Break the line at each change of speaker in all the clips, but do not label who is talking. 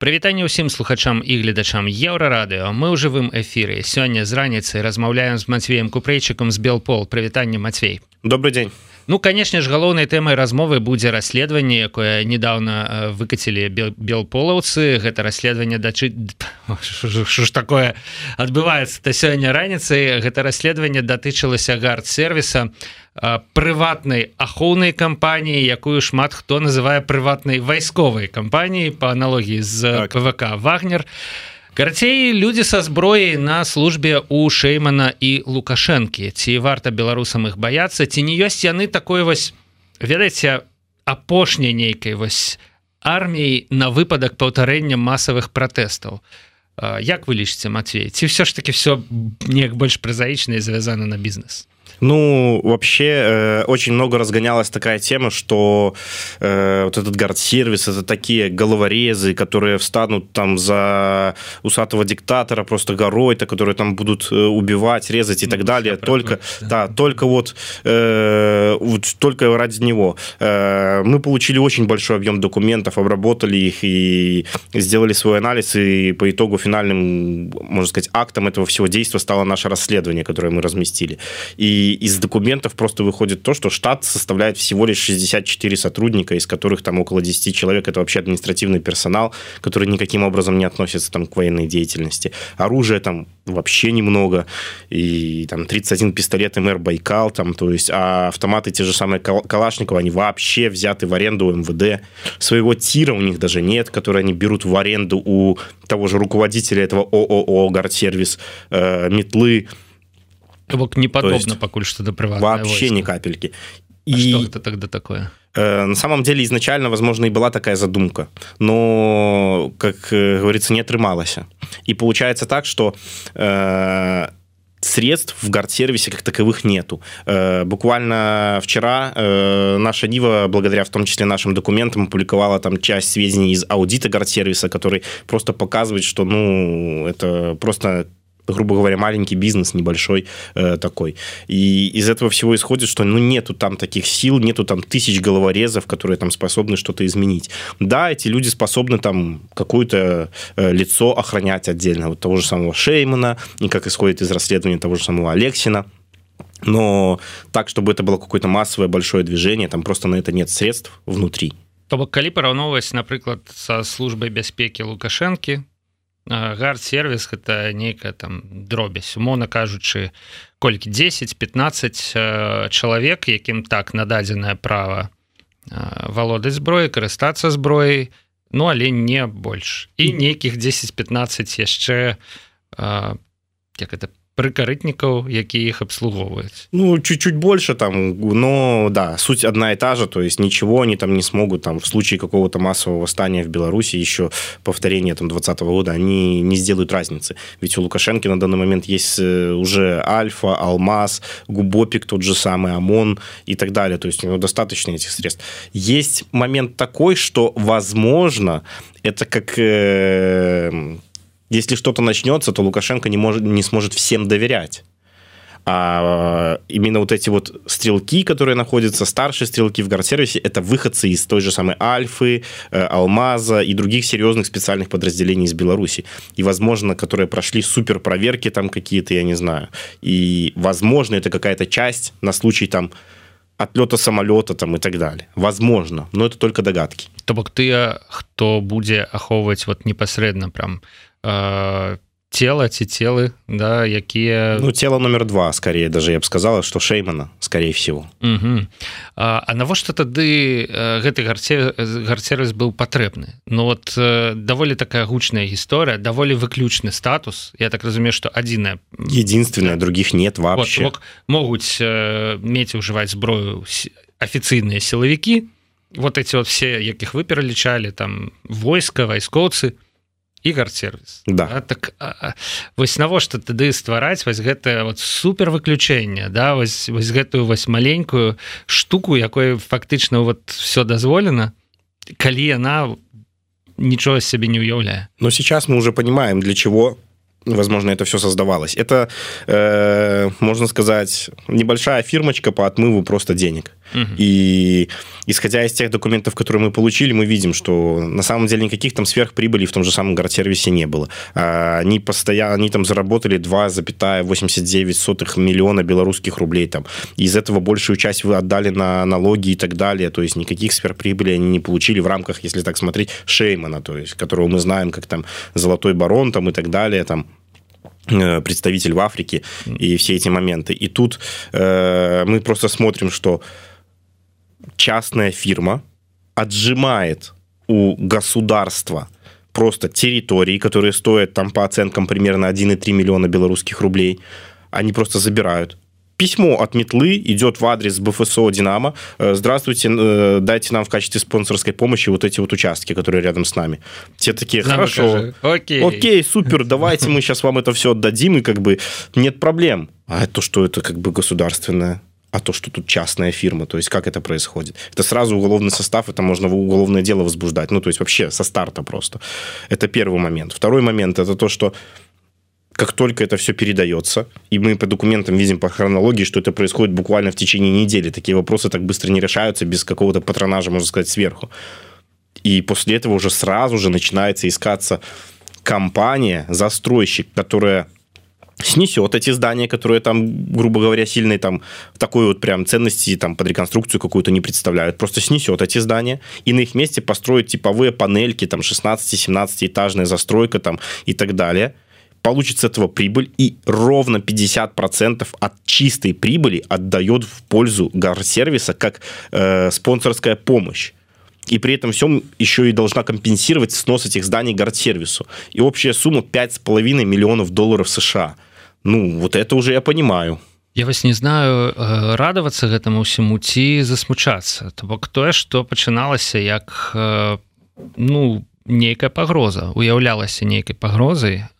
Прывітанне ўсім слухачам і гледачам еўрарадыо мы ў жывым эфіры. Сёння з раніцы размаўляем з мацвеем купрэйчыкам з белпол. Прывітанне Мацвей.
Добрый день
Ну канешне ж галоўнай тэмай размовы будзе расследаванне якое недавно выкацілі белполаўцы. Гэта расследаванне дачы ж такое адбываецца да сёння раніцай. Гэта расследаванне датычылася гард-сервіса прыватнай ахоўнай кампаніі якую шмат хто называе прыватнай вайсковай кампаніі по аналогіі з так. ПВК вагнер карацей людзі са зброяй на службе у шеймана і лукашэнкі. Ці варта беларусам іх баяцца ці не ёсць яны такой вось ведаеце апошняй нейкай вось арміяй на выпадак паўтарэння масавых пратэстаў? Як вы лічыце Матвей ці все ж таки все неяк больш празаічна звязана на бізнес
Ну, вообще, э, очень много разгонялась такая тема, что э, вот этот гард-сервис, это такие головорезы, которые встанут там за усатого диктатора просто горой-то, которые там будут э, убивать, резать и ну, так далее. Только, да. да, только вот, э, вот только ради него. Э, мы получили очень большой объем документов, обработали их и сделали свой анализ, и по итогу финальным, можно сказать, актом этого всего действия стало наше расследование, которое мы разместили. И из документов просто выходит то, что штат составляет всего лишь 64 сотрудника, из которых там около 10 человек это вообще административный персонал, который никаким образом не относится там к военной деятельности. Оружие там вообще немного, и там 31 пистолет МР Байкал, там, то есть, а автоматы те же самые Калашникова, они вообще взяты в аренду у МВД. Своего тира у них даже нет, который они берут в аренду у того же руководителя этого ООО «Гардсервис», э, метлы,
бок не подобно пакуль что до права
вообще войска. ни капельки
и а что это тогда такое
э, на самом деле изначально возможно и была такая задумка но как э, говорится не отрымалась и получается так что э, средств в гард-сервисе как таковых нету. Э, буквально вчера э, наша Нива, благодаря в том числе нашим документам, опубликовала там часть сведений из аудита гард-сервиса, который просто показывает, что ну это просто грубо говоря, маленький бизнес, небольшой э, такой. И из этого всего исходит, что ну, нету там таких сил, нету там тысяч головорезов, которые там способны что-то изменить. Да, эти люди способны там какое-то э, лицо охранять отдельно, вот того же самого Шеймана, и как исходит из расследования того же самого Алексина. Но так, чтобы это было какое-то массовое большое движение, там просто на это нет средств внутри.
То бок калі параўноўваць напрыклад са службай бяспекі лукашэнкі гард-сервис гэта нейкая там дробязь. Умоўна кажучы колькі 10-15 чалавек якім так нададзенае право валодаць зброі карыстацца зброяй Ну але не больш. І нейкіх 10-15 яшчэ як это прыкарытнікаў які іх абслугоўваюць.
Ну чуть-чуть больше там но да суть одна и та же то есть ничего они там не смогут там в случае какого-то массового восстания в беларуси еще повторение там 20 -го года они не сделают разницы. Ведь у лукашенко на данный момент есть э, уже альфа алмаз губопик тот же самый ОМОН и так далее. То есть у него достаточно этих средств. Есть момент такой что возможно это как э, если что-то начнется, то Лукашенко не, может, не сможет всем доверять. А именно вот эти вот стрелки, которые находятся, старшие стрелки в гард-сервисе, это выходцы из той же самой Альфы, э, Алмаза и других серьезных специальных подразделений из Беларуси. И, возможно, которые прошли супер проверки там какие-то, я не знаю. И, возможно, это какая-то часть на случай там отлета самолета там и так далее. Возможно, но это только догадки.
То бок ты, кто будет аховывать вот непосредственно прям э, тела ці телы да якія
ну тело номер два скорее даже я бы сказала что шеймана скорее всего.
Угу. а, а навошта тады гэты гарце гарцервіс быў патрэбны? Ну вот даволі такая гучная гісторыя даволі выключны статус. Я так разумею что адзіная
единственное других нет вообще. вот,
могуць мець ужываць зброю афіцыйныя сілавікі. Вот эти вот все якіх вы пералічалі там войска вайскоўцы. то гард-сервис
да. А,
так вось навошта тады ствараць вось гэтае вот супер выключэнне да вось, вось гэтую вось маленькую штуку якой фактычна вот все дазволена калі яна нічого себе не уяўляе
но сейчас мы уже понимаем для чего возможно это все создавалось. Это э, можно сказать небольшая фирмочка по отмыву просто денег Угу. И исходя из тех документов, которые мы получили, мы видим, что на самом деле никаких там сверхприбылей в том же самом сервисе не было. Они постоянно, они там заработали 2,89 миллиона белорусских рублей там. Из этого большую часть вы отдали на налоги и так далее. То есть никаких сверхприбылей они не получили в рамках, если так смотреть, Шеймана, то есть которого мы знаем как там золотой барон там и так далее там э, представитель в Африке и все эти моменты. И тут э, мы просто смотрим, что частная фирма отжимает у государства просто территории, которые стоят там по оценкам примерно 1,3 миллиона белорусских рублей, они просто забирают. Письмо от Метлы идет в адрес БФСО «Динамо». Э, здравствуйте, э, дайте нам в качестве спонсорской помощи вот эти вот участки, которые рядом с нами. Те такие, хорошо, окей. окей, супер, давайте мы сейчас вам это все отдадим, и как бы нет проблем. А то, что это как бы государственное а то, что тут частная фирма, то есть как это происходит. Это сразу уголовный состав, это можно уголовное дело возбуждать, ну, то есть вообще со старта просто. Это первый момент. Второй момент, это то, что как только это все передается, и мы по документам видим по хронологии, что это происходит буквально в течение недели, такие вопросы так быстро не решаются без какого-то патронажа, можно сказать, сверху. И после этого уже сразу же начинается искаться компания, застройщик, которая снесет эти здания, которые там, грубо говоря, сильной там такой вот прям ценности там под реконструкцию какую-то не представляют. Просто снесет эти здания и на их месте построит типовые панельки, там 16-17 этажная застройка там и так далее. Получится этого прибыль и ровно 50% от чистой прибыли отдает в пользу гарсервиса как э, спонсорская помощь и при этом всем еще и должна компенсировать снос этих зданий гардсервису. И общая сумма 5,5 миллионов долларов США – ну вот это уже я понимаю.
Я вас не знаю э, радавацца гэтаму ўсяму ці засмучацца то бок тое што пачыналася як э, ну нейкая пагроза уяўлялася нейкай пагрозай.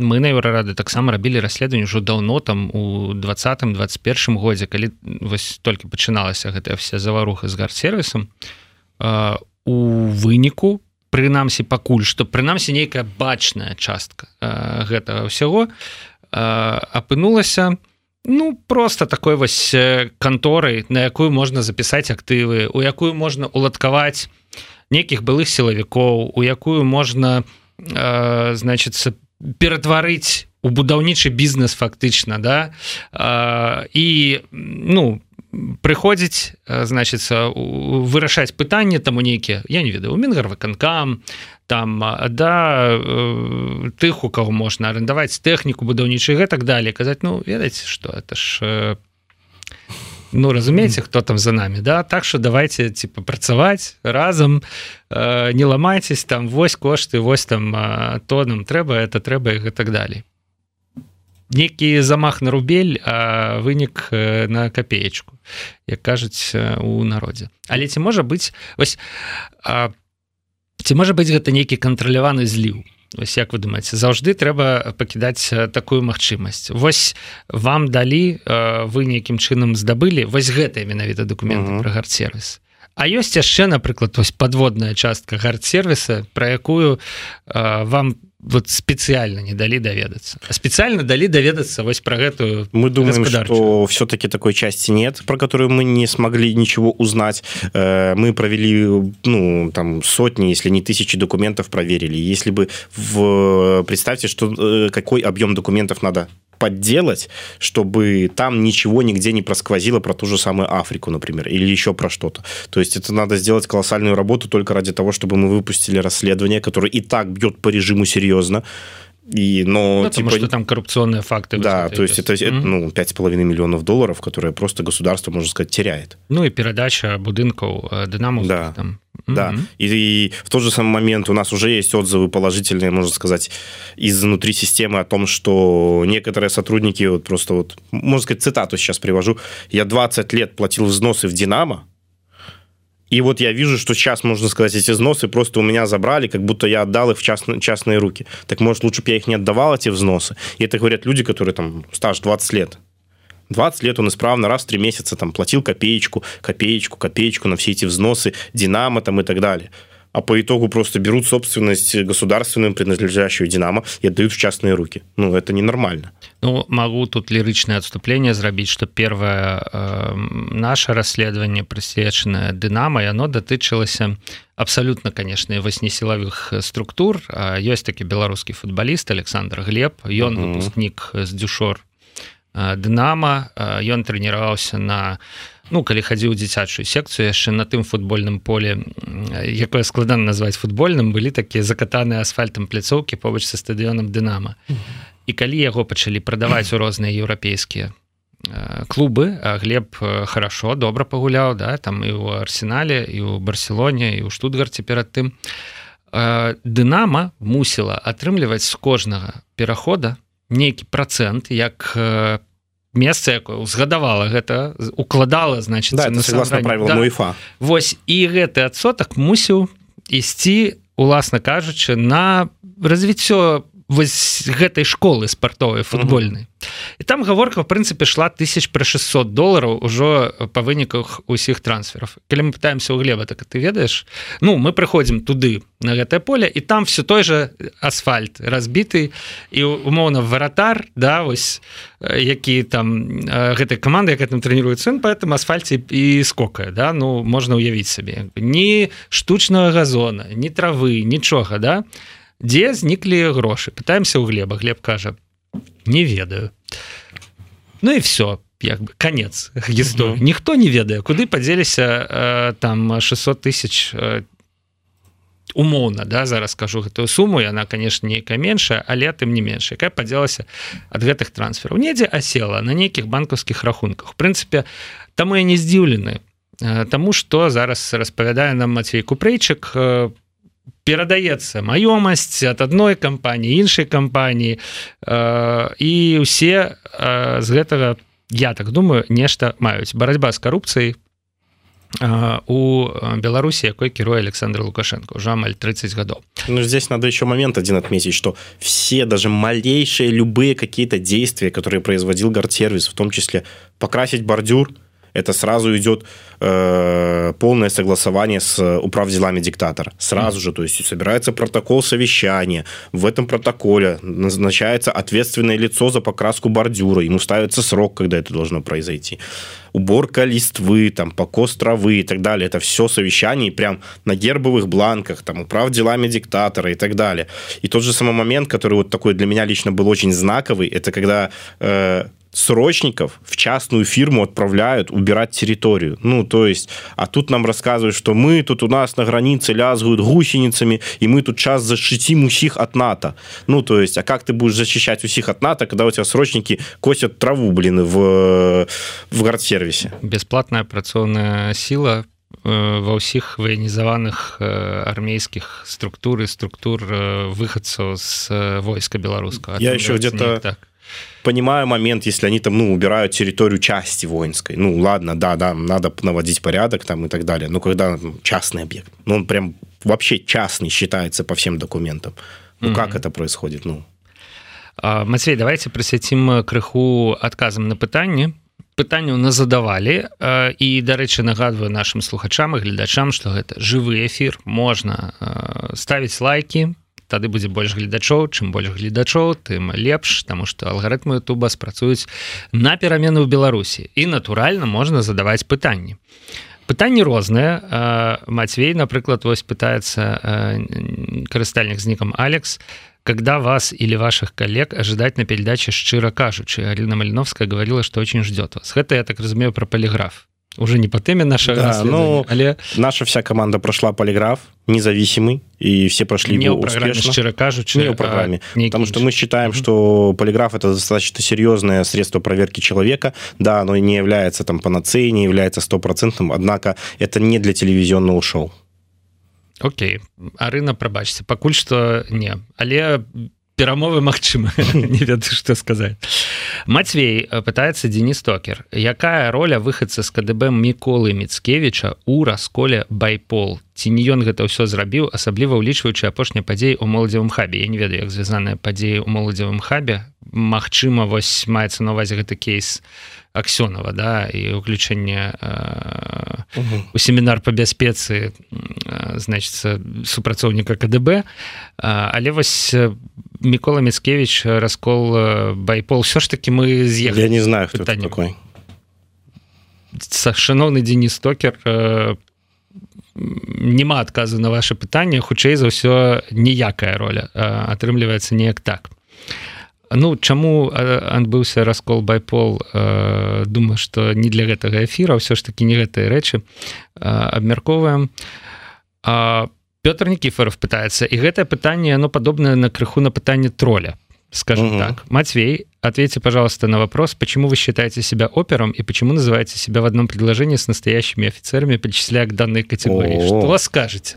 Мы на еўрарады таксама рабілі расследаванне ўжо даўно там у двадцатым 21 годзе калі вось толькі пачыналася гэтая вся заваруха з гарсервісам у выніку прынамсі пакуль што прынамсі нейкая бачная частка гэтага ўсяго. у апынулася. Ну просто такой вось канторай на якую можна запісаць актывы у якую можна уладкаваць нейкіх былых сілавікоў у якую можна значится ператварыць у будаўнічы бізнес фактычна да? І ну прыходзіць значится вырашаць пытанне таму нейкія я не ведаю у мінгарваканкам там да э, тых у кого можна арендаваць тэхніку будаўнічы гэтак далее. Казаць ну ведаеце что это ж э, ну разумееце хто там за нами да? Так что давайте типа працаваць разам э, не ламайтесь там вось кошты вось там то нам трэба это трэба і гэтак далей некі замах на рубель а вынік на копеечку як кажуць у народзе але ці можа быць вось по ці можа быць гэта нейкі кантраляваны зліў? Ось як вы думаете заўжды трэба пакідаць такую магчымасць. Восьось вам далі вы нейкім чынам здабылі вось гэтыя менавіта документы uh -huh. про гарсервіс А ёсць яшчэ напрыклад вось подводная частка гарсервіса про якую вам по вот специально не дали доведацца специально дали доведацца вось про гэтую
мы думаем что все-таки такой части нет про которую мы не смогли ничего узнать. Э, мы провели ну там сотни если не тысячи документов проверили. Если бы в представьте что э, какой объем документов надо подделать, чтобы там ничего нигде не просквозило про ту же самую Африку, например, или еще про что-то. То есть это надо сделать колоссальную работу только ради того, чтобы мы выпустили расследование, которое и так бьет по режиму серьезно, и, но,
ну, типа, что там коррупционные факты.
Да, то есть это, mm-hmm. ну, 5,5 миллионов долларов, которые просто государство, можно сказать, теряет.
Ну и передача будинков э, Динамо.
Да, там. Mm-hmm. да. И, и в тот же самый момент у нас уже есть отзывы положительные, можно сказать, изнутри системы о том, что некоторые сотрудники, вот просто вот, можно сказать, цитату сейчас привожу, я 20 лет платил взносы в Динамо, и вот я вижу, что сейчас, можно сказать, эти взносы просто у меня забрали, как будто я отдал их в частные, частные руки. Так может, лучше бы я их не отдавал, эти взносы? И это говорят люди, которые там стаж 20 лет. 20 лет он исправно раз в 3 месяца там платил копеечку, копеечку, копеечку на все эти взносы, Динамо там и так далее. А по итогу просто берут собственность государственную, принадлежащую Динамо, и отдают в частные руки. Ну, это ненормально.
Ну, могу тут лирычное отступление зрабіць, что первое э, наше расследование прысвечанае Дынамо, и оно датычылася абсолютно, конечно, вось не силовых структур. Ёсць такі беларускі футболіст Александр Глеб, ён выпускнік з дзюшор Дынама, ён трэніраваўся на ну калі хадзіў дзіцячую секцыю яшчэ на тым футбольным поле якое складана назваць футбольным былі такія закатаныя асфальтам пляцоўкі побач са стадыёнам дынама і калі яго пачалі прадаваць у розныя еўрапейскія клубы глеб хорошо добра пагуляў да там і ў арсенале і ў барселоне і ў штутгарце перад тым. Дынама мусіла атрымліваць з кожнага перахода нейкі процент як по месца якое узгадавала гэта укладала значит
да, правил да. УЕФА
Вось і гэты адсотак мусіў ісці уласна кажучы на развіццё вось гэтай школы спартовай футбольнай. І там гаворка в прынцыпе шла тысяч пра 600 долларов ужо па выніках усіх трансферов калі мы пытаемся у глеба так ты ведаеш? Ну мы прыходзім туды на гэтае поле і там все той же асфальт разбіты і умоўна варатар да вось які там гэтай каманды як там трэніруе сын по этом асфальце і скокае да ну можна уявіць сабе ні штучнага газона ні травы нічога да. то дзе зніклі грошы пытаемся у глеба. Глеб кажа не ведаю ну і все як бы конец гісторы ніхто не ведае куды падзеліся э, там 600 тысяч э, умоўна да зараз скажу гэтую суму яна конечно нейкая меншая але тым не менш якая падзелася ад гэтых трансфераў недзе асела на нейкіх банкаўскіх рахунках. В прынцыпе там я не здзіўлены э, Таму што зараз распавядае нам Мацей купрэйчык по перадаецца маёмасць ад адной кампаніі іншай кампаніі э, і ўсе э, з гэтага я так думаю нешта маюць. Барацьба з карупцыяй э, у беларусі якой кіруе александр лукашенко уже амаль 30 гадоў.
Ну здесь надо еще момент один отметить что все даже малейшие любые какие-то действия которые производил гардсервис в том числе покрасить бордюр это сразу идет э, полное согласование с управ делами диктатора. Сразу mm. же, то есть собирается протокол совещания. В этом протоколе назначается ответственное лицо за покраску бордюра. Ему ставится срок, когда это должно произойти. Уборка листвы, там, покос травы и так далее. Это все совещание прям на гербовых бланках, там, управ делами диктатора и так далее. И тот же самый момент, который вот такой для меня лично был очень знаковый, это когда э, срочников в частную фирму отправляют убирать территорию. Ну, то есть, а тут нам рассказывают, что мы тут у нас на границе лязгают гусеницами, и мы тут сейчас защитим усих от НАТО. Ну, то есть, а как ты будешь защищать усих от НАТО, когда у тебя срочники косят траву, блин, в, в гардсервисе?
Бесплатная операционная сила э, ва ўсіх ваенізаваных э, армейскіх структур і структур э, выхадцаў з войска беларускага
я еще где-то так понимаю момент, если они там, ну, убирают территорию части воинской. Ну, ладно, да, да, надо наводить порядок там и так далее. Но когда ну, частный объект, ну, он прям вообще частный считается по всем документам. Ну, mm-hmm. как это происходит? Ну,
Мацвей, давайте прысвяцім крыху адказам на пытанне пытанняў на задавалі і дарэчы нагадваю нашим слухачам і гледачам что гэта жывы эфир можна ставіць лайки тады будзе больш гледачоў. Чым больш гледачоў тым лепш тому что алгарытмы туба спрацуюць на перамены ў беларусі. І натуральна можна задаваць пытанні. Пытанні розныя. Мацвей напрыклад вось пытается карыстальнік з нікам Алекс когда вас или ваших коллег ожидать на передаче шчыра кажучы Алина Малиновская говорила что очень ждет вас. Гэта я так разумею про полиграф уже не по теме наша
да, ну але наша вся команда прошла полиграф независимый и все прошли
не успешно. Кажучи
не программе. а, потому что мы считаем что полиграф это достаточно серьезное средство проверки человека. Да оно не является там панацеей не является стопроцентным однако это не для телевизионного шоу.
Окей. Арына прабачце пакуль что не. Але перамовы Мачыма не ведаю что сказать. Мацвей э, пытается Денис токер. Якая роля выхадца з КДБ міколы міцкевича у расколе байпол? Ці не ён гэта ўсё зрабіў асабліва ўлічваючы апошняй падзеі у моладзевым хабе я не ведаю як звязаная падзея у моладзевым хабе Магчыма вось маецца на увазе гэты кейс аксёнова да і уключэнне у семінар по бяспецы значится супрацоўніка КДБ. Але вось мікола міцкевич раскол байпол. Все ж таки мы з'ехали
я не знаю хто такой.
Шаноўны Денис стокер няма адказу на ваше пытанне хутчэй за ўсё ніякая роля атрымліваецца неяк так. Ну чаму адбыўся раскол байпол? Думаю что не для гэтага эфіра ўсё ж таки не гэтыя рэчы абмярковаем Пётр Никифоров пытается і гэтае пытанне оно падобнае на крыху на пытанне троля скажем угу. так. Матвей ответьте пожалуйста на вопрос почему вы считаете себя опером и почему называете себя в одном предложении с настоящими офицерами причисляя к данной категории? О. -о -о. что вас скажете?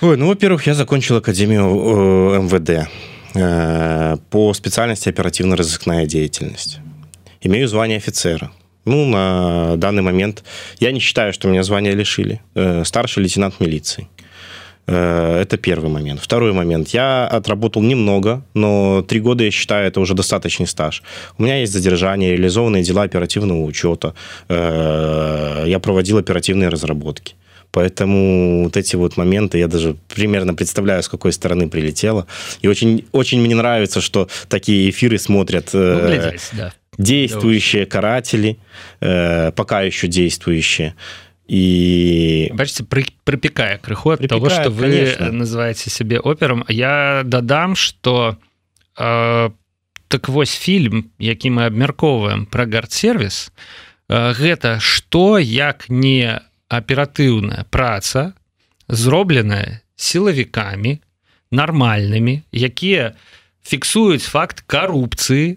Ой, ну во-первых я закончил академию э, МВД э, по специальности оперативно-розыскная деятельность. Имею звание офицера ну на данный момент я не считаю что меня звание лишили э, старший лейтенант милиции Э, это первый момент. Второй момент. Я отработал немного, но три года, я считаю, это уже достаточный стаж. У меня есть задержание, реализованные дела оперативного учета. Э, я проводил оперативные разработки. Поэтому вот эти вот моменты, я даже примерно представляю, с какой стороны прилетело. И очень, очень мне нравится, что такие эфиры смотрят э, ну, глядеть, да. Действующие каратели, пока еще действующие і
бачите при припекае крыху от того что вы конечно. называете себе операм я дадам что э, так вось фільм які мы абмяркоўваем про гардсервис э, гэта что як не аператыўная праца зробленая сілавікамі нармальнымі якія фіксуюць факт карупцыі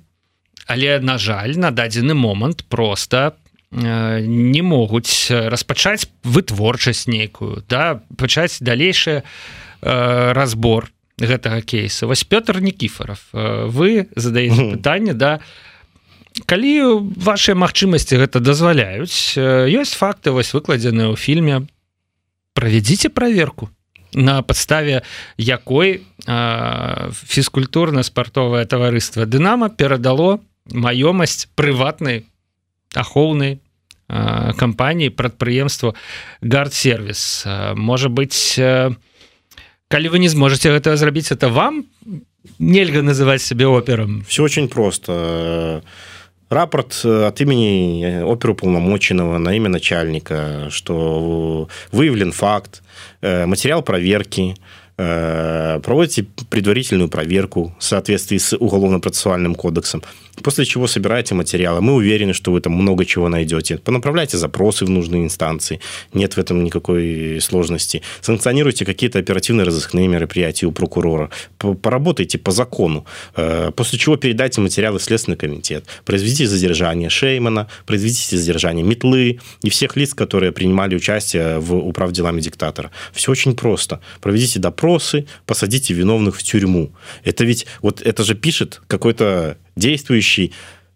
але на жаль на дадзены момант просто Э, не могуць распачаць вытворчасць нейкую да пачаць далейшы э, разбор гэтага кейса. Вось Пётр Нкіфаров э, вы задаеце пытанне да калі ваши магчымасці гэта дазваляюць ёсць факты вось выкладзеныя ў фільме. Правядзіце проверку на подставе якой фізкультурна-спартовае таварыства Дынама перадало маёмасць прыватнай ахоўнай кампаніі прадпрыемству гардсервіс можа быть калі вы не зможете гэта зрабіць это вам нельга называть себе операм?
Все очень просто. Рапорт от имени оперу полномоченного на имя начальника что выявлен факт материал проверки проводите предварительную проверку в соответствии с уголовно-процессуальным кодексом после чего собираете материалы. Мы уверены, что вы там много чего найдете. Понаправляйте запросы в нужные инстанции. Нет в этом никакой сложности. Санкционируйте какие-то оперативные разыскные мероприятия у прокурора. Поработайте по закону. Э, после чего передайте материалы в Следственный комитет. Произведите задержание Шеймана, произведите задержание Метлы и всех лиц, которые принимали участие в управ делами диктатора. Все очень просто. Проведите допросы, посадите виновных в тюрьму. Это ведь, вот это же пишет какой-то действующий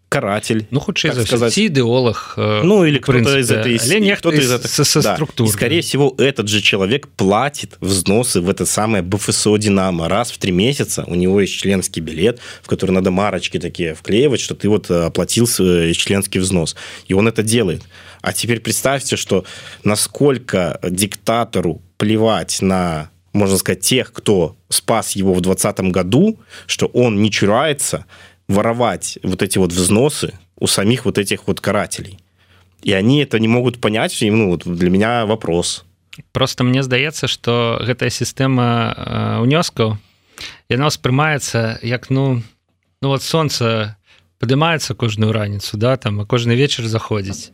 каратель
ну хутчэй сказать. идеолог
э, ну или кто-то из этой кто из этой да. структуры. Скорее всего этот же человек платит взносы в это самое бфсо динамо раз в три месяца у него есть членский билет в который надо марочки такие вклеивать что ты вот оплатил членский взнос. И он это делает. А теперь представьте что насколько диктатору плевать на можно сказать тех кто спас его в двадцатом году что он не чурается и воровать вот эти вот взносы у самих вот этих вот карателей. И они это не могут понять. И, ну, вот для меня вопрос.
Просто мне здаецца, что гэтая сістэма унёскаў яна ўспрымаецца як ну ну вот солнце падымаецца кожную раніцу да там а кожны вечар заходзіць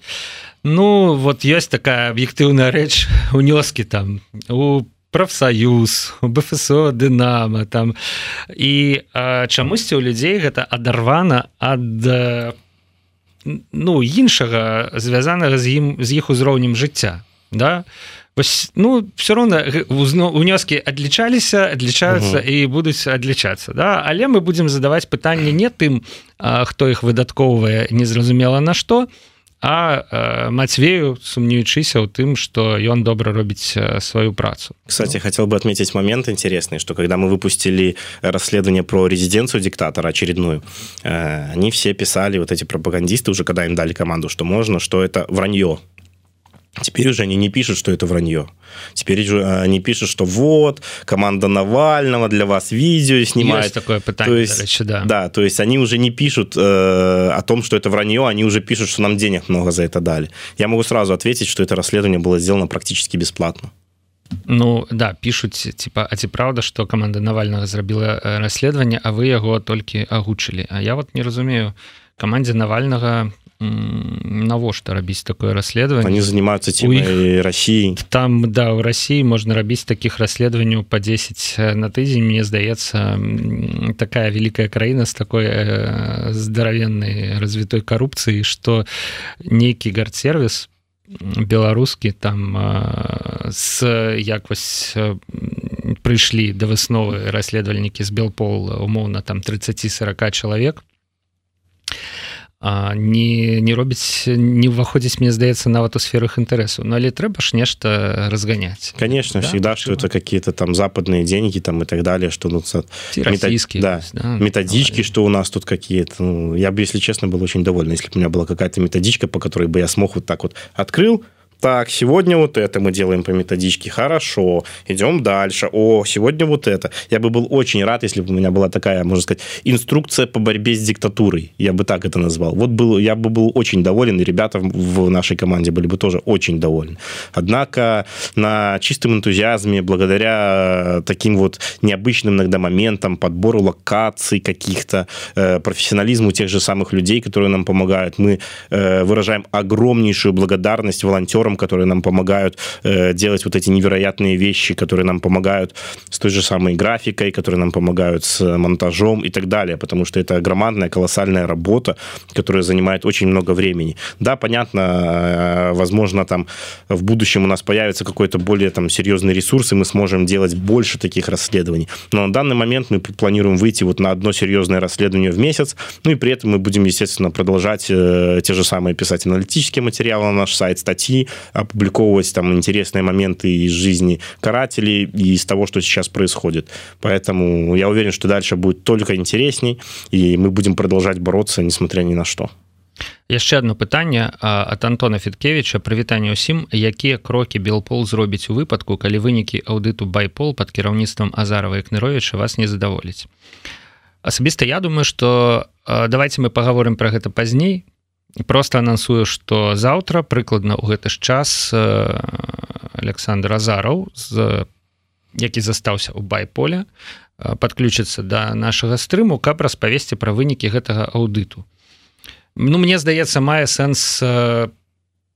ну вот ёсць такая аб'ектыўная рэч унёскі там у профсоюз бфсо дынама там. І чамусьці ў людзей гэта адарвана ад ну іншага звязанага з ім з іх узроўнем жыцця да? Вось, ну все роўна унёскі адлічаліся адлічаюцца угу. і будуць адлічацца да? Але мы будзем задаваць пытанне не тым хто іх выдаткоўвае незразумела на што а Мацвею сумнеючыся ў тым что ён добра робіць сваю працу
кстати ну. хотел бы отметить момент интересный что когда мы выпустили расследование про резиденцию диктатора очередную они все писали вот эти пропагандисты уже когда им дали команду что можно что это вранье Теперь уже они не пишут, что это вранье. Теперь уже они пишут, что вот, команда Навального для вас видео снимает. Есть
такое питание,
то есть, речи, да. Да, то есть они уже не пишут э, о том, что это вранье, они уже пишут, что нам денег много за это дали. Я могу сразу ответить, что это расследование было сделано практически бесплатно.
Ну да пишуць типа а ці праўда что команда навального зрабіла э, расследаванне а вы яго толькі агучылі А я вот не разумею камандзе навальнага навошта рабіць такое расследаванне
они занимаются тем России.
Там да у России можна рабіць таких расследаванняў по 10 э, на тыдзень мне здаецца такая великкая краіна с такой э, здаравенной развітой коррупцыі что нейкі гардсервис беларускі там с э, яквось прыйшлі да высновы расследавальнікі з белпол умоўна там 30-40 чалавек не не робіць не ўваходзіць мне здаецца нават у сферах інтарэсу но але трэба ж нешта разганяць
конечно да? всегда что это какие-то там западные деньги там и так далее что ну
методически
да, да методички что у нас тут какие-то ну, я бы если честно был очень доволен если бы у меня была какая-то методичка по которой бы я смог вот так вот открыл так, сегодня вот это мы делаем по методичке, хорошо, идем дальше, о, сегодня вот это. Я бы был очень рад, если бы у меня была такая, можно сказать, инструкция по борьбе с диктатурой, я бы так это назвал. Вот был, я бы был очень доволен, и ребята в нашей команде были бы тоже очень довольны. Однако на чистом энтузиазме, благодаря таким вот необычным иногда моментам, подбору локаций каких-то, э, профессионализму тех же самых людей, которые нам помогают, мы э, выражаем огромнейшую благодарность волонтерам, волонтерам, которые нам помогают э, делать вот эти невероятные вещи, которые нам помогают с той же самой графикой, которые нам помогают с монтажом и так далее, потому что это громадная, колоссальная работа, которая занимает очень много времени. Да, понятно, э, возможно, там в будущем у нас появится какой-то более там серьезный ресурс, и мы сможем делать больше таких расследований. Но на данный момент мы планируем выйти вот на одно серьезное расследование в месяц, ну и при этом мы будем, естественно, продолжать э, те же самые писать аналитические материалы на наш сайт, статьи, опубликовывать там интересные моменты из жизни карателей и из того, что сейчас происходит. Поэтому я уверен, что дальше будет только интересней, и мы будем продолжать бороться, несмотря ни на что.
яшчэ одно пытанне от антона фіткевича прывітанне ўсім якія крокі белпол зробіць у выпадку калі вынікі аўдыту байпол под кіраўніцтвам азарова кныровича вас не задаволіць асабіста я думаю что давайте мы поговорим про гэта пазней просто анансую что заўтра прыкладна ў гэты ж час э, Александр азараў з які застаўся ў байполе э, подключыцца до нашага стрыму каб распавесці пра вынікі гэтага аўдыту. Ну мне здаецца мае сэнс э,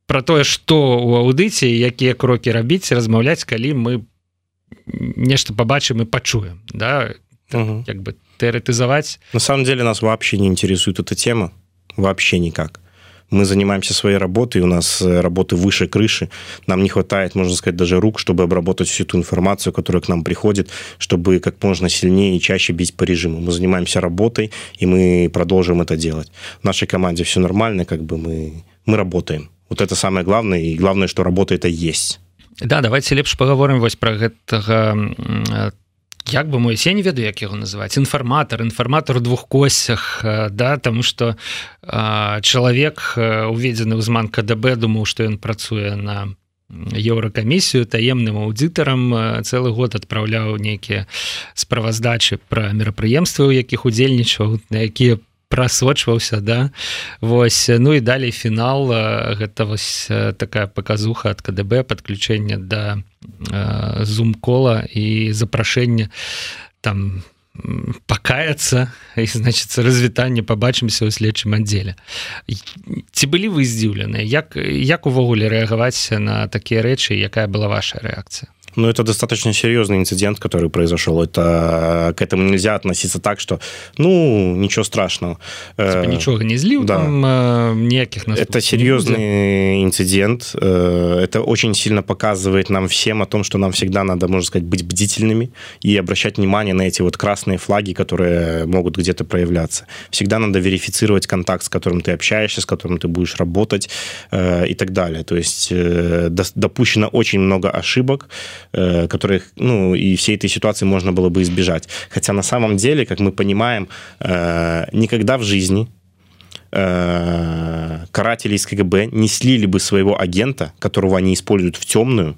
про тое что у аўдыце якія крокі рабіць размаўляць калі мы нешта побачым і пачуем да? Угу. як бы тэарэтызаваць.
На самом деле нас вообще не интересует эта тема. Вообще никак мы занимаемся своей работой, у нас э, работы выше крыши, нам не хватает, можно сказать, даже рук, чтобы обработать всю ту информацию, которая к нам приходит, чтобы как можно сильнее и чаще бить по режиму. Мы занимаемся работой, и мы продолжим это делать. В нашей команде все нормально, как бы мы, мы работаем. Вот это самое главное, и главное, что работа это есть.
Да, давайте лепш поговорим вось про гэтага як бы мой я не ведаю як яго называць. Інфарматор інфарматор двух косях да тому что чалавек уведзены ўзман КДБ думаў что ён працуе на еўракамісію таемным аўдытарам цэлы год адпраўляў нейкія справаздачы пра мерапрыемствы у якіх удзельнічаў на якія прасочваўся да. Вось ну і далей фінал гэта вось такая паказуха ад КДБ подключэння да зум кола і запрашэння там пакаяцца і значится развітанне побачымся ў следчым аддзеле. Ці былі вы здзіўлены як як увогуле рэагаваць на такія рэчы якая была ваша рэакцыя
Ну, это достаточно серьезный инцидент, который произошел. Это к этому нельзя относиться так, что, ну, ничего страшного.
Типа, ничего не злил, да. там э, никаких
Это серьезный инцидент. Э, это очень сильно показывает нам всем о том, что нам всегда надо, можно сказать, быть бдительными и обращать внимание на эти вот красные флаги, которые могут где-то проявляться. Всегда надо верифицировать контакт, с которым ты общаешься, с которым ты будешь работать э, и так далее. То есть допущено очень много ошибок, Э, которых, ну, и всей этой ситуации можно было бы избежать. Хотя на самом деле, как мы понимаем, э, никогда в жизни э, каратели из КГБ не слили бы своего агента, которого они используют в темную,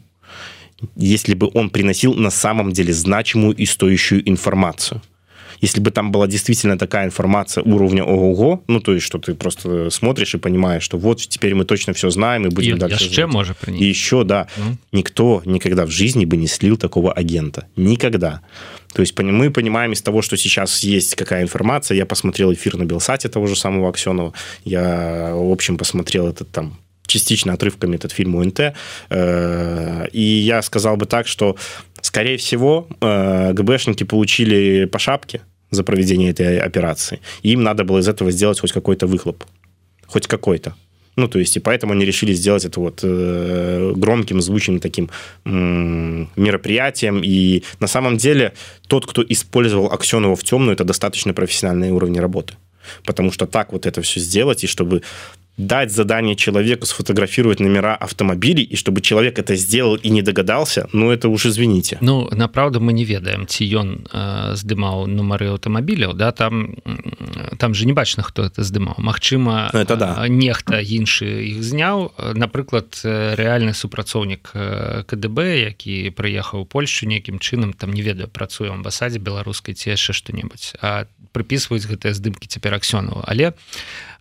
если бы он приносил на самом деле значимую и стоящую информацию если бы там была действительно такая информация уровня ого ну то есть что ты просто смотришь и понимаешь что вот теперь мы точно все знаем и будем и дальше
еще может
и еще да ну. никто никогда в жизни бы не слил такого агента никогда то есть мы понимаем из того, что сейчас есть какая информация. Я посмотрел эфир на Белсате того же самого Аксенова. Я, в общем, посмотрел этот там частично отрывками этот фильм УНТ. Э, и я сказал бы так, что, скорее всего, э, ГБшники получили по шапке за проведение этой операции. И им надо было из этого сделать хоть какой-то выхлоп. Хоть какой-то. Ну, то есть, и поэтому они решили сделать это вот э, громким, звучным таким мероприятием. И на самом деле тот, кто использовал Аксенова в темную, это достаточно профессиональные уровни работы. Потому что так вот это все сделать, и чтобы дать задание человеку сфотографировать номера автомобилей и чтобы человек это сделал и не догадался ну это уж извините.
Ну направду мы не ведаем. Ці ён э, здымаў нумары аўтамабіляў да там там же не бачна хто это здымаў Мачыма
ну, это да.
нехта іншы іх зняў напрыклад рэальны супрацоўнік КДБ які прыехаў Польшу нейкім чынам там не ведаю працую амбасадзе беларускай ці яшчэ што-небудзь а прыпісваюць гэтыя здымкі цяпер аксёну але у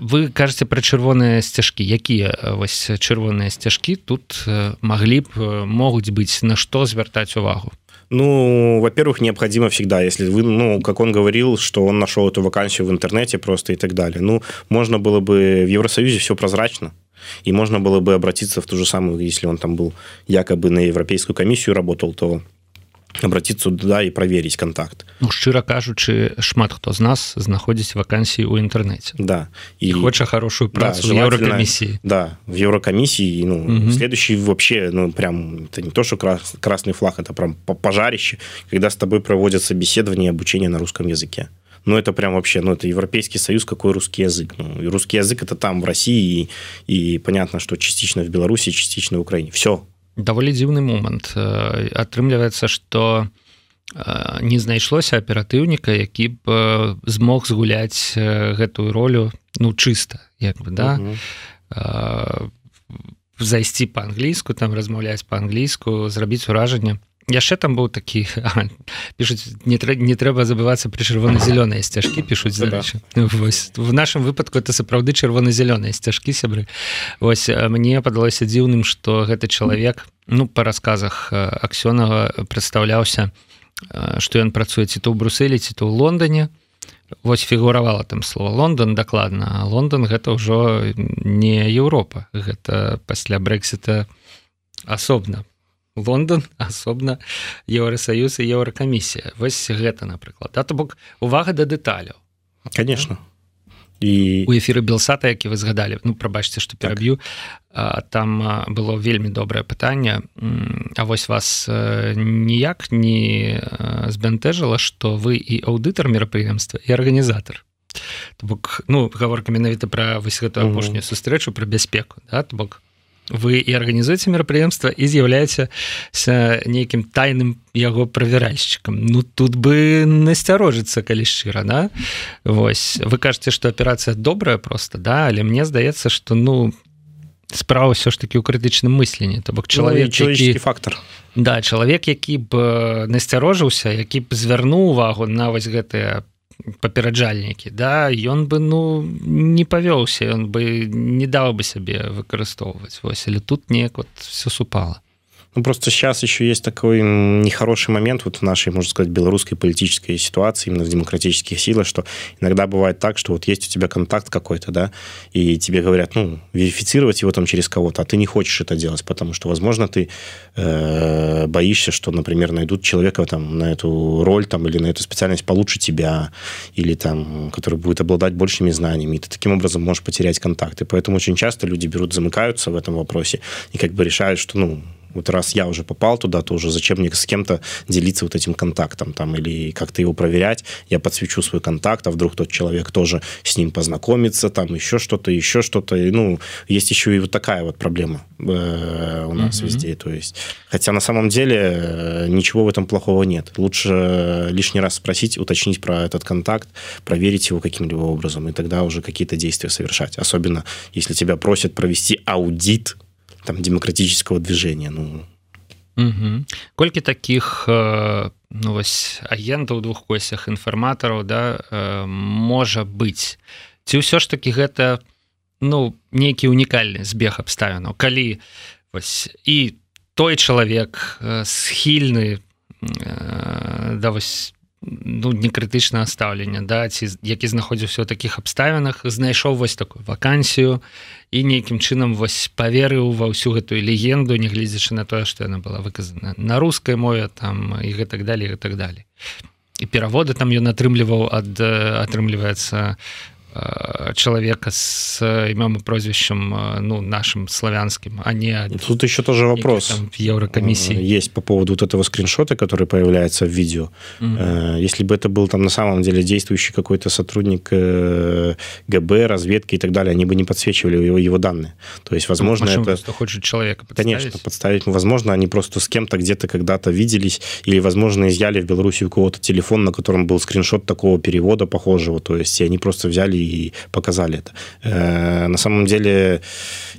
вы кажаце пра чырвоныя сцяжкі. Якія вось чырвоныя сцяжкі тут маглі б могуць быць? На што звяртаць увагу?
Ну, во-первых, необходимо всегда, если вы, ну, как он говорил, что он нашел эту вакансию в интернете просто и так далее. Ну, можно было бы в Евросоюзе все прозрачно, и можно было бы обратиться в ту же самую, если он там был якобы на Европейскую комиссию работал, то обратиться туда и проверить контакт.
Ну, шчыра кажучы шмат хто з нас знаходзіць вакансіі ў інтэрнэце.
Да.
І хоча хорошую працу да, еврокомиссии
да в еврокомиссии ну угу. следующий вообще ну прям это не то что крас, красный флаг это прям пожарище когда с тобой проводят собеседование обучение на русском языке. Ну это прям вообще ну это европейский союз какой русский язык. Ну и русский язык это там в россии и, и понятно что частично в беларуси частично в украине. Все
даволі дзіўны момант э, атрымліваецца что э, не знайшлося аператыўніка які б э, змог згуляць гэтую ролю ну чыста як бы да? Зайсці по-англійску там размаўляць по-англійску зрабіць уражанне яшчэ там быў такі пішуць не трэ, не трэба забывацца пры чырвона-зялёныя сцяжкі пішуць да. в нашем выпадку это сапраўды чырвона-зялёныя сцяжкі сябры. Вось мне падалося дзіўным что гэты чалавек ну по рассказах аксёнова прадстаўляўся что ён працуе ці то ў брусселі ці то ў Лондоне. Вось фігуравала там слово Лондон дакладна Лондон гэта ўжо не Еўропа. Гэта пасля брексіта асобна Лондон асобна Еўросаюз і еўракамісія. Вось гэта напрыклад. А то бок увага да дэталяў.
Конечно.
І у эфіры белсата які вы згадалі ну прабачце што пераб'ю так. там было вельмі добрае пытанне. А вось вас ніяк не збянтэжыла што вы і аўдытар мерапрыемства і арганізатор бок ну гаворка менавіта пра вось гэту апошнюю сустрэчу пра бяспеку да, бок вы і арганізуеце мерапрыемства і з'яўляеце нейкім тайным яго правяральшчыкам Ну тут бы насцярожыцца калі шчыра да? Вось. Вы кажаце што аперацыя добрая просто да але мне здаецца что ну справа ўсё ж таки ў крытычным мысленні то бок чалавек
ну, які... фактор.
Да чалавек які б насцярожыўся які б звярнуў увагу на вось гэтыя папераджальнікі да ён бы ну не павёўся он бы не даў бы сябе выкарыстоўваць вось але тут неяк вот все супала
Ну, просто сейчас еще есть такой нехороший момент вот в нашей, можно сказать, белорусской политической ситуации, именно в демократических силах, что иногда бывает так, что вот есть у тебя контакт какой-то, да, и тебе говорят, ну, верифицировать его там через кого-то, а ты не хочешь это делать, потому что, возможно, ты э, боишься, что, например, найдут человека там на эту роль там или на эту специальность получше тебя, или там, который будет обладать большими знаниями, и ты таким образом можешь потерять контакты. Поэтому очень часто люди берут, замыкаются в этом вопросе и как бы решают, что, ну, вот раз я уже попал туда, то уже зачем мне с кем-то делиться вот этим контактом там или как-то его проверять, я подсвечу свой контакт, а вдруг тот человек тоже с ним познакомится, там еще что-то, еще что-то, и, ну, есть еще и вот такая вот проблема э, у нас mm-hmm. везде, то есть, хотя на самом деле э, ничего в этом плохого нет, лучше лишний раз спросить, уточнить про этот контакт, проверить его каким-либо образом, и тогда уже какие-то действия совершать, особенно если тебя просят провести аудит там демократического движения ну.
Угу. колькі таких э, ну вось агентаў двух косях інфарматараў да э, можа быть ці ўсё ж таки гэта ну нейкі унікальны збег абставінаў? Калі вось і той чалавек э, схільны да вось ну некрытычнае стаўлення да ці які знаходзіўся ў такіх абставінах знайшоў вось такую вакансію і нейкім чынам вось паверыў ва ўсю гэтую легенду нягледзячы на тое што яна была выказана на рускай мове там і гэтак далей гэтак далей. І пераводы там ён атрымліваў ад атрымліваецца Э, человека с имем и прозвищем э, ну нашим славянским а не
тут еще тоже вопрос.
еврокомиссии.
Э, есть по поводу вот этого скриншота который появляется в видео. Mm-hmm. если бы это был там на самом деле действующий какой-то сотрудник ГБ разведки и так далее они бы не подсвечивали его его данные. То есть возможно ну, это
хочет человека
подставить? конечно подставить. Возможно они просто с кем-то где-то когда-то виделись или возможно изъяли в Беларуси у кого-то телефон на котором был скриншот такого перевода похожего. То есть они просто взяли показали это. Э, на самом деле,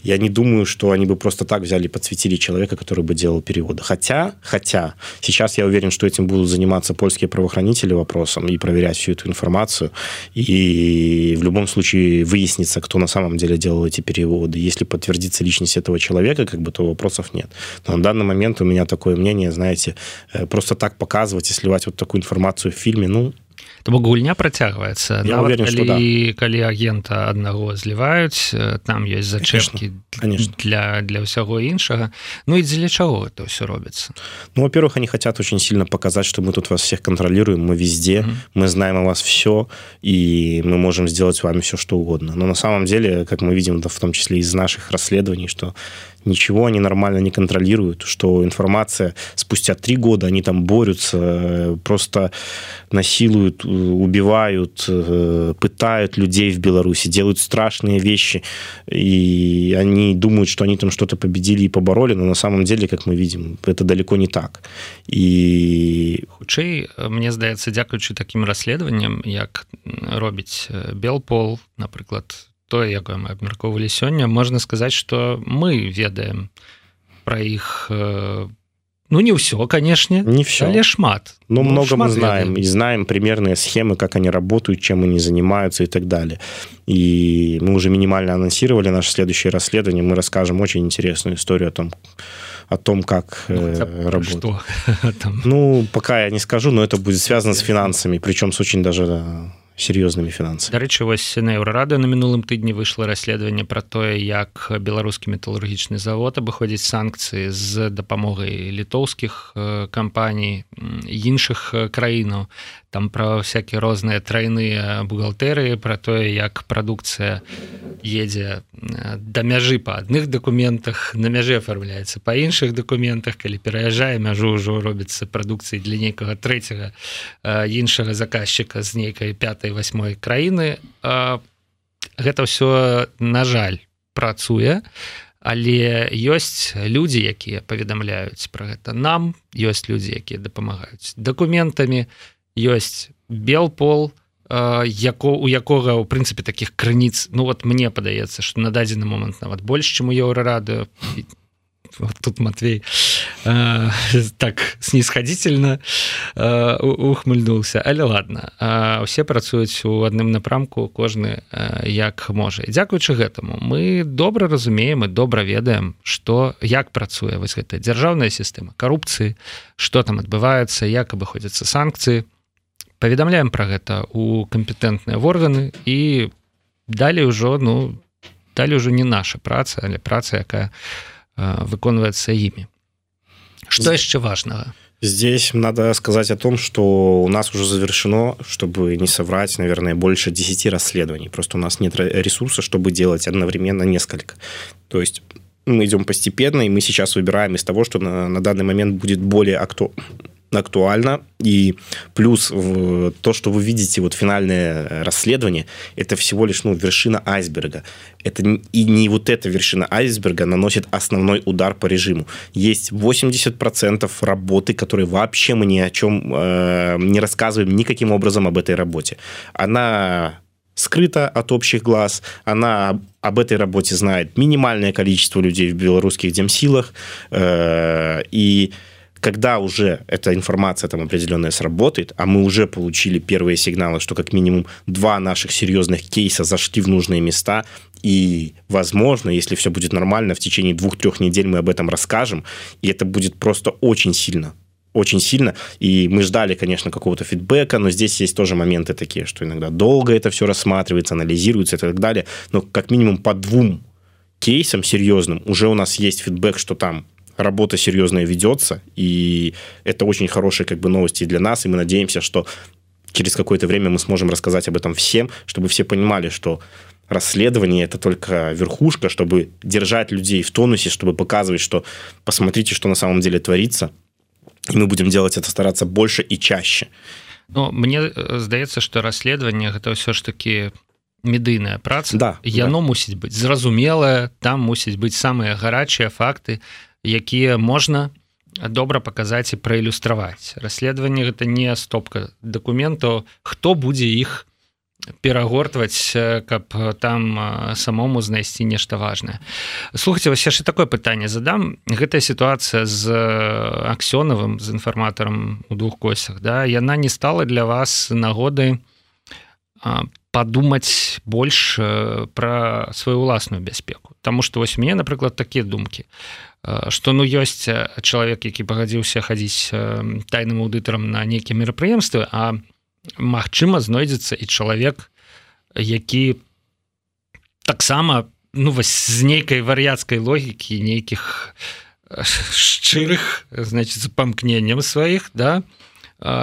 я не думаю, что они бы просто так взяли и подсветили человека, который бы делал переводы. Хотя, хотя, сейчас я уверен, что этим будут заниматься польские правоохранители вопросом и проверять всю эту информацию. И в любом случае выяснится, кто на самом деле делал эти переводы. Если подтвердится личность этого человека, как бы, то вопросов нет. Но на данный момент у меня такое мнение, знаете, э, просто так показывать и сливать вот такую информацию в фильме, ну,
То бок гульня працягваецца
уверен,
калі, да. калі агента аднаго зліваюць там ёсць зачэпкі для для ўсяго іншага Ну і дзеля чаго это все робіцца
Ну во-первых они хотят очень сильно показать что мы тут вас всех контролируем мы везде mm -hmm. мы знаем о вас все и мы можем сделать вами все что угодно. Но на самом деле как мы видим да, в том числе из наших расследований что ничего они нормально не контролируют, что информация спустя три года они там борются, э, просто насилуют, э, убивают, э, пытают людей в Беларуси, делают страшные вещи, и они думают, что они там что-то победили и побороли, но на самом деле, как мы видим, это далеко не так. И
хутчэй мне здаецца дзякуючы таким расследаваннем як робіць белпол напрыклад тое якое мы абмяркоўвалі сёння можна сказаць что мы ведаем про іх э, ну не ўсё канешне
не все
але шмат
но ну, много мы знаем ведаем. и знаем примерные схемы как они работают чем они занимаются и так далее и мы уже минимально анонсировали наше следующее расследование мы расскажем очень интересную историю о том о том, как ну, э, работать. Ну, пока я не скажу, но это будет связано с финансами, причем с очень даже сер'ёзнымі фінансамі
дарэчы вось на еўрарады на мінулым тыдні выйшла расследаванне пра тое як беларускі металургічны завод абыходзіць санкцыі з дапамогай літоўскіх кампаній іншых краінаў там пра всякие розныя трайныя бухгалтерыі про тое як прадукцыя едзе да мяжы па адных дакументах на мяжы оформляецца па іншых дакументах калі пераязджае мяжу ўжо робіцца прадукцыі для нейкага трэцяга іншага заказчыка з нейкай пятой восьмой краіны. Гэта ўсё на жаль працуе але ёсць людзі якія паведамляюць про гэта нам ёсць людзі якія дапамагаюць дакументамі ёсць бел пол яко у якога у прынцыпе таких крыніц ну вот мне падаецца что на дадзены момант нават больш чым у еўрарады вот тут Матвей э, так снисходительно э, ухмыльнулся. Але ладно усе працуюць у адным напрамку кожны э, як можа. Дзякуючы гэтаму мы добра разумеем і добра ведаем что як працуе вось гэта дзяржаўная сістэма карупцыі что там адбываецца як абыходзяцца санкцыі паведамляем про гэта у кампетэнтныя органы і далей ужо ну далей ужо не наша праца але праца якая выконваецца імі что яшчэ важного
Здесь надо сказать о том, что у нас уже завершено, чтобы не соврать, наверное, больше 10 расследований. Просто у нас нет ресурса, чтобы делать одновременно несколько. То есть мы идем постепенно, и мы сейчас выбираем из того, что на, на данный момент будет более акту актуально. И плюс то, что вы видите, вот финальное расследование, это всего лишь ну, вершина айсберга. Это, и не вот эта вершина айсберга наносит основной удар по режиму. Есть 80% работы, которые вообще мы ни о чем э, не рассказываем никаким образом об этой работе. Она скрыта от общих глаз, она об этой работе знает минимальное количество людей в белорусских демсилах, э, и когда уже эта информация там определенная сработает, а мы уже получили первые сигналы, что как минимум два наших серьезных кейса зашли в нужные места, и, возможно, если все будет нормально, в течение двух-трех недель мы об этом расскажем, и это будет просто очень сильно очень сильно, и мы ждали, конечно, какого-то фидбэка, но здесь есть тоже моменты такие, что иногда долго это все рассматривается, анализируется и так далее, но как минимум по двум кейсам серьезным уже у нас есть фидбэк, что там работа серьезная ведется, и это очень хорошие как бы новости для нас, и мы надеемся, что через какое-то время мы сможем рассказать об этом всем, чтобы все понимали, что расследование это только верхушка, чтобы держать людей в тонусе, чтобы показывать, что посмотрите, что на самом деле творится, и мы будем делать это стараться больше и чаще.
Но мне э, здаецца, что расследование это все ж таки медыйная праца
да
яно да. мусіць быць зразумелая там мусіць быць самыя гарачыя факты якія можна добра паказаць і праілюстраваць. Расследаванне гэта не стопка дакументаў. Хто будзе іх перагортваць каб там самому знайсці нешта важное слухайте вас яшчэ такое пытанне задам. Гэтая сітуацыя з аксёнавым з інфарматарам у двух косях да? Яна не стала для вас нагоды падумаць больш пра сваю уласную бяспеку. Таму што вось мне напрыклад такія думкі что ну ёсць чалавек які пагадзіўся хадзіць тайным аўдытарам на нейкія мерапрыемствы а Магчыма знойдзецца і чалавек які таксама ну вось з нейкай вар'яцкай логікі нейкіх шчырых значит памкненнем сваіх да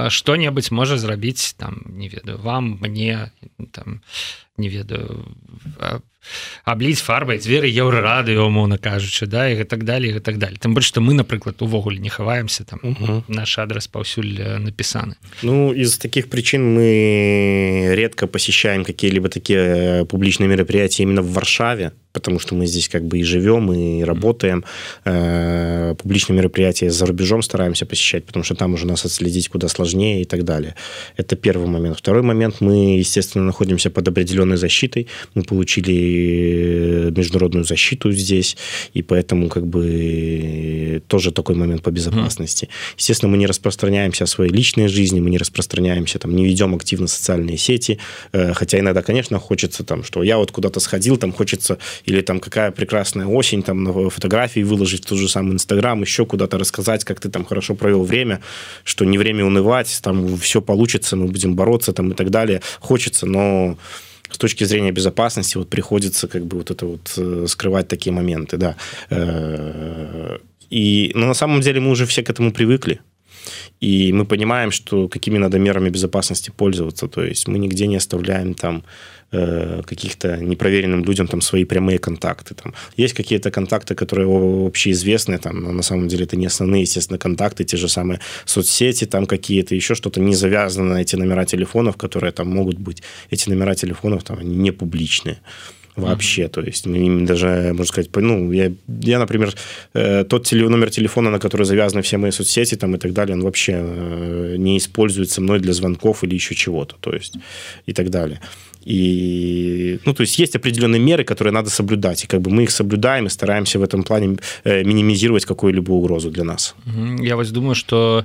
что-небудзь можа зрабіць там не ведаю вам мне там не ведаю абліць фарбай дзверы еўрарадыо умоўна кажучы да і так далее і так далее там больш што мы напрыклад увогуле не хаваемся там. Угу. наш адрес паўсюль напісаны.
Ну из таких причин мы редко посещаем какие-либо такие публичные мероприятия именно в варшаве потому что мы здесь как бы и живем, и работаем. Э, публичные мероприятия за рубежом стараемся посещать, потому что там уже нас отследить куда сложнее и так далее. Это первый момент. Второй момент, мы, естественно, находимся под определенной защитой. Мы получили международную защиту здесь, и поэтому как бы тоже такой момент по безопасности. Mm. Естественно, мы не распространяемся о своей личной жизни, мы не распространяемся, там, не ведем активно социальные сети, э, хотя иногда, конечно, хочется там, что я вот куда-то сходил, там хочется или там какая прекрасная осень, там на фотографии выложить в тот же самый Инстаграм, еще куда-то рассказать, как ты там хорошо провел время, что не время унывать, там все получится, мы будем бороться там и так далее. Хочется, но с точки зрения безопасности вот приходится как бы вот это вот э, скрывать такие моменты, да. Э, и, но на самом деле мы уже все к этому привыкли. И мы понимаем, что какими надо мерами безопасности пользоваться. То есть мы нигде не оставляем там Э, каких-то непроверенным людям там свои прямые контакты. Там. Есть какие-то контакты, которые общеизвестны, там, но на самом деле это не основные, естественно, контакты, те же самые соцсети, там какие-то еще что-то не завязано на эти номера телефонов, которые там могут быть. Эти номера телефонов там они не публичные. вообще. Mm-hmm. То есть даже, можно сказать, ну, я, я например, э, тот теле, номер телефона, на который завязаны все мои соцсети там и так далее, он вообще э, не используется мной для звонков или еще чего-то, то есть и так далее. И, ну, то есть есть определенные меры, которые надо соблюдать, и как бы мы их соблюдаем и стараемся в этом плане э, минимизировать какую-либо угрозу для нас.
Я вот думаю, что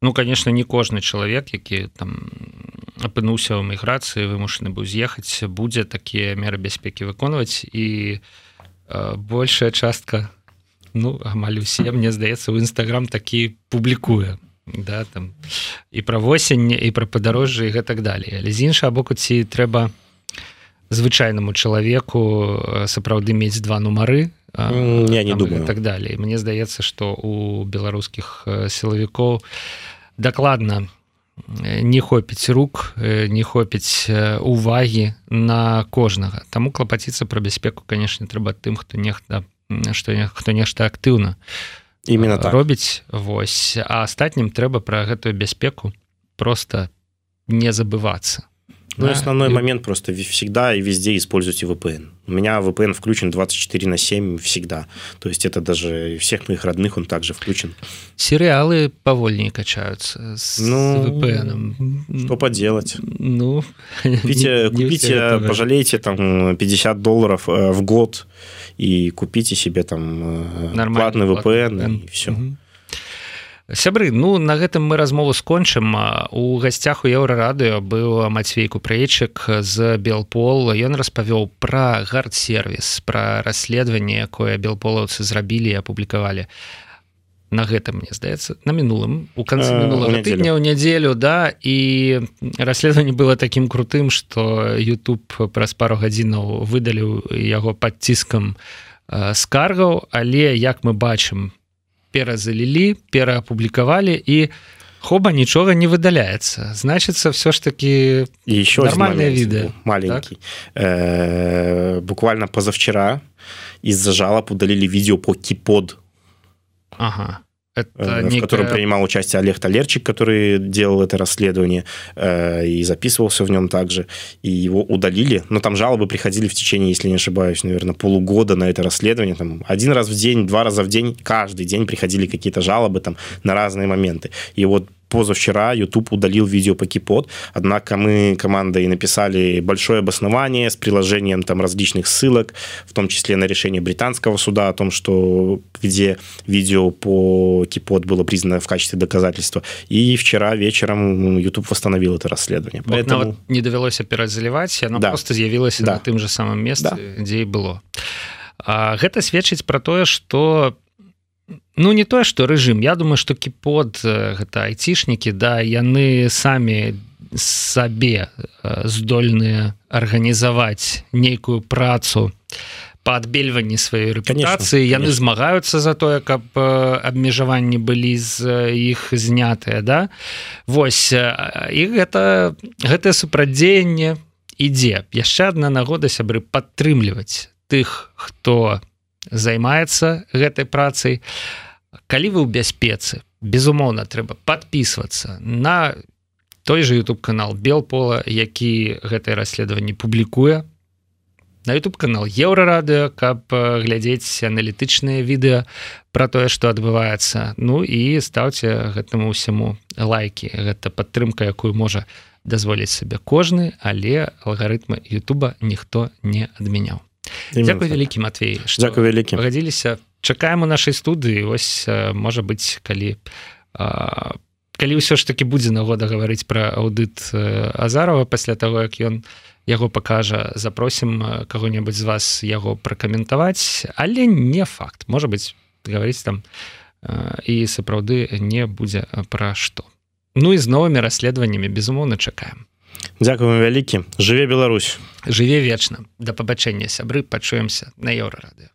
ну конечно не кожны чалавек які там апынуўся ў міграцыі вымушаны быў з'ехаць будзе такія меры бяспекі выконваць. І э, большая частка ну амаль усе мне здаецца у нстаграм такі публікуе да там і пра восень і пра падарожжа і гэтак далее але з іншага боку ці трэба звычайнаму чалавеку сапраўды мець два нумары
я не думаю.
так далее мне здаецца что у беларускіх сілавікоў дакладна не хопіць рук не хопіць увагі на кожнага. Таму клапаціцца пра бяспеку канешне трэба тым хто нехта што хто нешта актыўна
именно так.
робіць Вось. А астатнім трэба пра гэтую бяспеку просто не забывацца
Ну, да? основной и... момент просто всегда и везде используйте VPN. У меня VPN включен 24 на 7 всегда. То есть это даже всех моих родных он также включен.
Сериалы повольнее качаются с ну, VPN.
Что поделать?
Ну,
купите, не, купите не пожалейте там 50 долларов э, в год и купите себе там э, Нормальный платный VPN, VPN. и все. Угу.
Сябры ну на гэтым мы размову скончым. У гасцях у еўрарадыо быў мацвей купрэйчык з белпол. Ён распавёў пра гард-сервіс пра расследаванне якое белполаўцы зрабілі і апублікавалі на гэтым мне здаецца на мінулым у канцы мінулага тыдня ў нядзелю да. І расследаванне было такім крутым што YouTube праз пару гадзінаў выдаліў яго пад ціскам скаргаў. Але як мы бачым по перазалілі пераапублікавалі і хоба нічога не выдаляецца. Значится все ж таки
еще нормальное відео маленький. Так? э, буквально позавчера из-за жалоб удалили видео по кипод
ага
Это э, некая... в котором принимал участие Олег Талерчик, который делал это расследование э, и записывался в нем также, и его удалили. Но там жалобы приходили в течение, если не ошибаюсь, наверное, полугода на это расследование. Там один раз в день, два раза в день, каждый день приходили какие-то жалобы там на разные моменты. И вот позавчера YouTube удалил видео по Кипот, однако мы командой написали большое обоснование с приложением там различных ссылок, в том числе на решение британского суда о том, что где видео по Кипот было признано в качестве доказательства. И вчера вечером YouTube восстановил это расследование.
Вот Поэтому... вот не довелось перазаліваць оно да. просто з'явілася да. на тым же самым месте да. дзе і было а, гэта сведчыць про тое что ну не тое что рэжым Я думаю что кіпод гэта айцішнікі да яны самі сабе здольныя арганізаваць нейкую працу по адбельванні сваёй рэпутацыі яны конечно. змагаюцца за тое каб абмежаванні былі з іх знятыя да. Вось і гэта гэтае супрадзеянне ідзе. Яшчэ одна нагода сябры падтрымліваць тых хто не займаецца гэтай працай. Калі вы ў бяспецы безумоўна трэба подписываться на той же youtube канал белпола які гэтае расследаванне публікуе. На youtube канал еўрарадыо каб глядзець аналітычныя відэа про тое что адбываецца. Ну і стаўце гэтаму ўсяму лайки гэта падтрымка якую можа дазволіць сабе кожны але алгарытмы Ютуба ніхто не адмяняў Дякую так. вялікі Матвей
Дякую вялікі
пагадзіліся чакаем у нашай студыі ось можа быць калі а, калі ўсё ж таки будзе нагода гаварыць пра аўдыт азарова пасля того як ён яго пакажа запросім кого-небудзь з вас яго пракаментаваць. Але не факт. Можа быть гаварыць там і сапраўды не будзе пра што. Ну і з новымі расследаваннямі безумоўна чакаем
Дякуем вялікі. Жыве Беларусь.
Жыве вечна. Да пабачэння сябры. Пачуемся на еўрарадыо